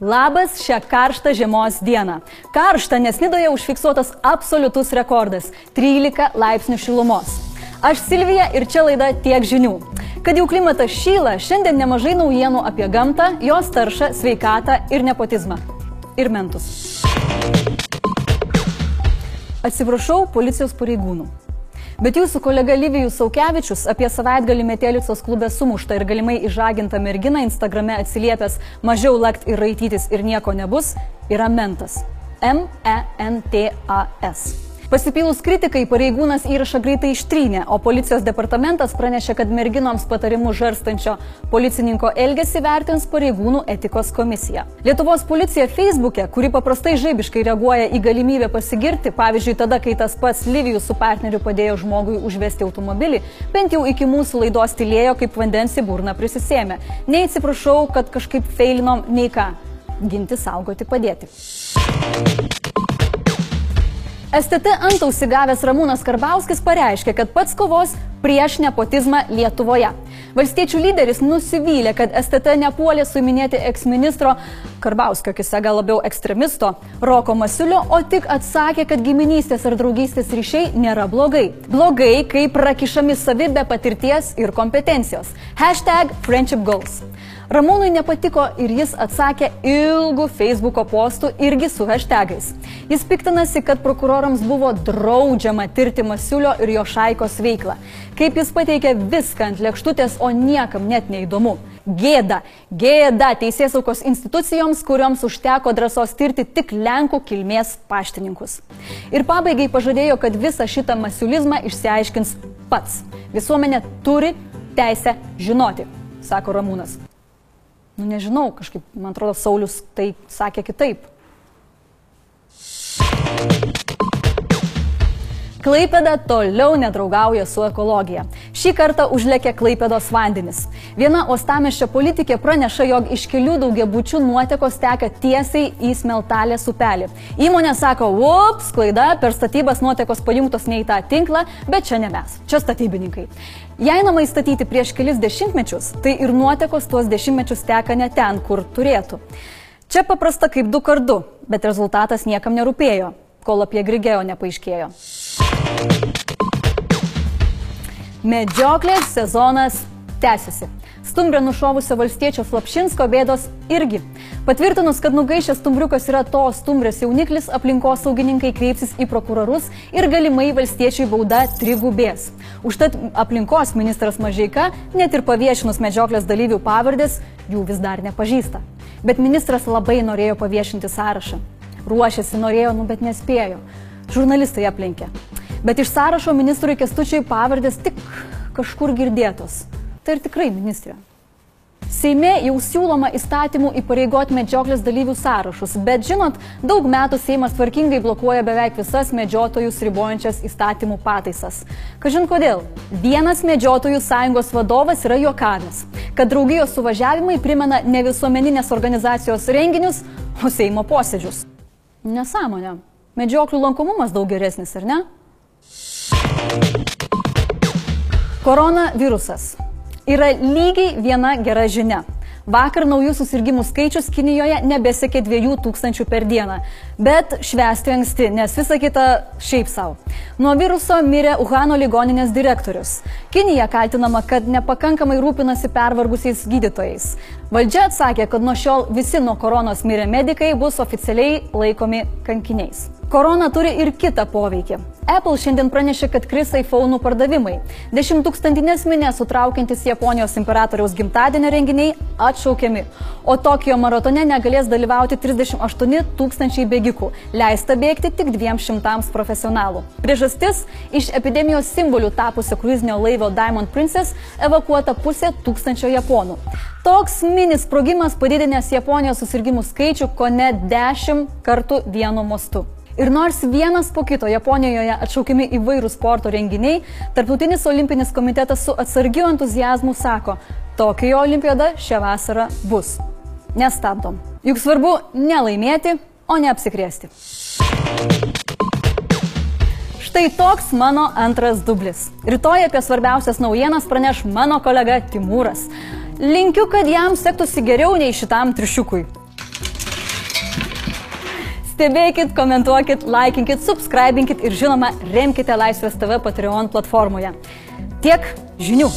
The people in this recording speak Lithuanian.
Labas šią karštą žiemos dieną. Karšta, nes Nidoje užfiksuotas absoliutus rekordas - 13 laipsnių šilumos. Aš Silvija ir čia laida tiek žinių. Kad jau klimatas šyla, šiandien nemažai naujienų apie gamtą, jos taršą, sveikatą ir nepotizmą. Ir mentus. Atsiprašau policijos pareigūnų. Bet jūsų kolega Livijus Saukevičius apie savaitgalį Metelicos klube sumuštą ir galimai išžagintą merginą Instagrame atsiliepęs mažiau lakt ir raitytis ir nieko nebus, yra mentas. M-E-N-T-A-S. Pasipylus kritikai pareigūnas įrašą greitai ištrynė, o policijos departamentas pranešė, kad merginoms patarimu žarstančio policininko elgesį vertins pareigūnų etikos komisija. Lietuvos policija Facebook'e, kuri paprastai žaibiškai reaguoja į galimybę pasigirti, pavyzdžiui, tada, kai tas pats Livijus su partneriu padėjo žmogui užvesti automobilį, bent jau iki mūsų laidos tylėjo, kaip vandens į burną prisisėmė. Nei atsiprašau, kad kažkaip feilinom, nei ką. Ginti, saugoti, padėti. STT antausi gavęs Ramūnas Karbauskis pareiškė, kad pats kovos prieš nepotizmą Lietuvoje. Valstiečių lyderis nusivylė, kad STT nepuolė suiminėti eksministro Karbauskio, kise gal labiau ekstremisto, Roko Masiulio, o tik atsakė, kad giminystės ar draugystės ryšiai nėra blogai. Blogai, kai prakišami savi be patirties ir kompetencijos. Hashtag Friendship Goals. Ramūnui nepatiko ir jis atsakė ilgų Facebook'o postų irgi su hashtagais. Jis piktinasi, kad prokurorams buvo draudžiama tirti Masiulio ir jo šaikos veiklą. Kaip jis pateikė viską ant lėkštutės, o niekam net neįdomu. Gėda, gėda teisėsaukos institucijoms, kurioms užteko drąsos tirti tik Lenkų kilmės paštininkus. Ir pabaigai pažadėjo, kad visą šitą masiulizmą išsiaiškins pats. Visuomenė turi teisę žinoti, sako Ramūnas. Nu nežinau, kažkaip, man atrodo, Saulis tai sakė kitaip. Klaipėda toliau nedraugauja su ekologija. Šį kartą užlėkė Klaipėdos vandenis. Viena ostameščio politikė praneša, jog iš kelių daugiabučių nuotekos teka tiesiai į smeltalės upelį. Įmonė sako, ups, klaida, per statybas nuotekos pajungtos ne į tą tinklą, bet čia ne mes, čia statybininkai. Jei namai statyti prieš kelis dešimtmečius, tai ir nuotekos tuos dešimtmečius teka ne ten, kur turėtų. Čia paprasta kaip du kartu, bet rezultatas niekam nerūpėjo, kol apie Grigėjo nepaaiškėjo. Medžioklės sezonas tęsiasi. Stumbrė nušovusio valstiečio Slapšinsko bėdos irgi. Patvirtinus, kad nugaišęs stumbriukas yra to stumbrės jauniklis, aplinkos saugininkai kreipsis į prokurorus ir galimai valstiečiui bauda trigubės. Užtat aplinkos ministras Mažeika, net ir paviešinus medžioklės dalyvių pavardės, jų vis dar nepažįsta. Bet ministras labai norėjo paviešinti sąrašą. Ruošėsi, norėjo, nu bet nespėjo. Žurnalistai aplenkė. Bet iš sąrašo ministrui Kestučiai pavardės tik kažkur girdėtos. Tai ir tikrai ministrė. Seime jau siūloma įstatymų įpareigoti medžioklės dalyvių sąrašus, bet žinot, daug metų Seimas tvarkingai blokuoja beveik visas medžiotojus ribojančias įstatymų pataisas. Kažin kodėl? Vienas medžiotojų sąjungos vadovas yra juokavęs, kad draugijos suvažiavimai primena ne visuomeninės organizacijos renginius, o Seimo posėdžius. Nesąmonė. Medžioklių lankomumas daug geresnis, ar ne? Koronavirusas yra lygiai viena gera žinia. Vakar naujų susirgymų skaičius Kinijoje nebesiekė 2000 per dieną, bet švęsti anksti, nes visa kita šiaip savo. Nuo viruso mirė Uhano ligoninės direktorius. Kinija kaltinama, kad nepakankamai rūpinasi pervargusiais gydytojais. Valdžia atsakė, kad nuo šiol visi nuo koronos mirę medikai bus oficialiai laikomi kankiniais. Korona turi ir kitą poveikį. Apple šiandien pranešė, kad kris iPhone'ų pardavimai. Dešimtūkstantinės minės sutraukiantis Japonijos imperatoriaus gimtadienio renginiai atšaukiami, o Tokijo maratone negalės dalyvauti 38 tūkstančiai bėgikų, leista bėgti tik 200 profesionalų. Priežastis - iš epidemijos simbolių tapusio kruizinio laivo Diamond Princess evakuota pusė tūkstančio japonų. Toks mini sprogimas padidinęs Japonijos susirgymų skaičių ko ne 10 kartų vienu mostu. Ir nors vienas po kito Japonijoje atšaukiami įvairūs sporto renginiai, Tarptautinis olimpinis komitetas su atsargiu entuzijazmu sako, Tokijo olimpiada šią vasarą bus. Nestabdom. Juk svarbu nelaimėti, o ne apsikrėsti. Štai toks mano antras dublis. Rytoj apie svarbiausias naujienas praneš mano kolega Timūras. Linkiu, kad jam sektųsi geriau nei šitam trišiukui. Stebėkit, komentuokit, laikinkit, subscribinkit ir žinoma, remkite Laisvės TV Patreon platformoje. Tiek žinių.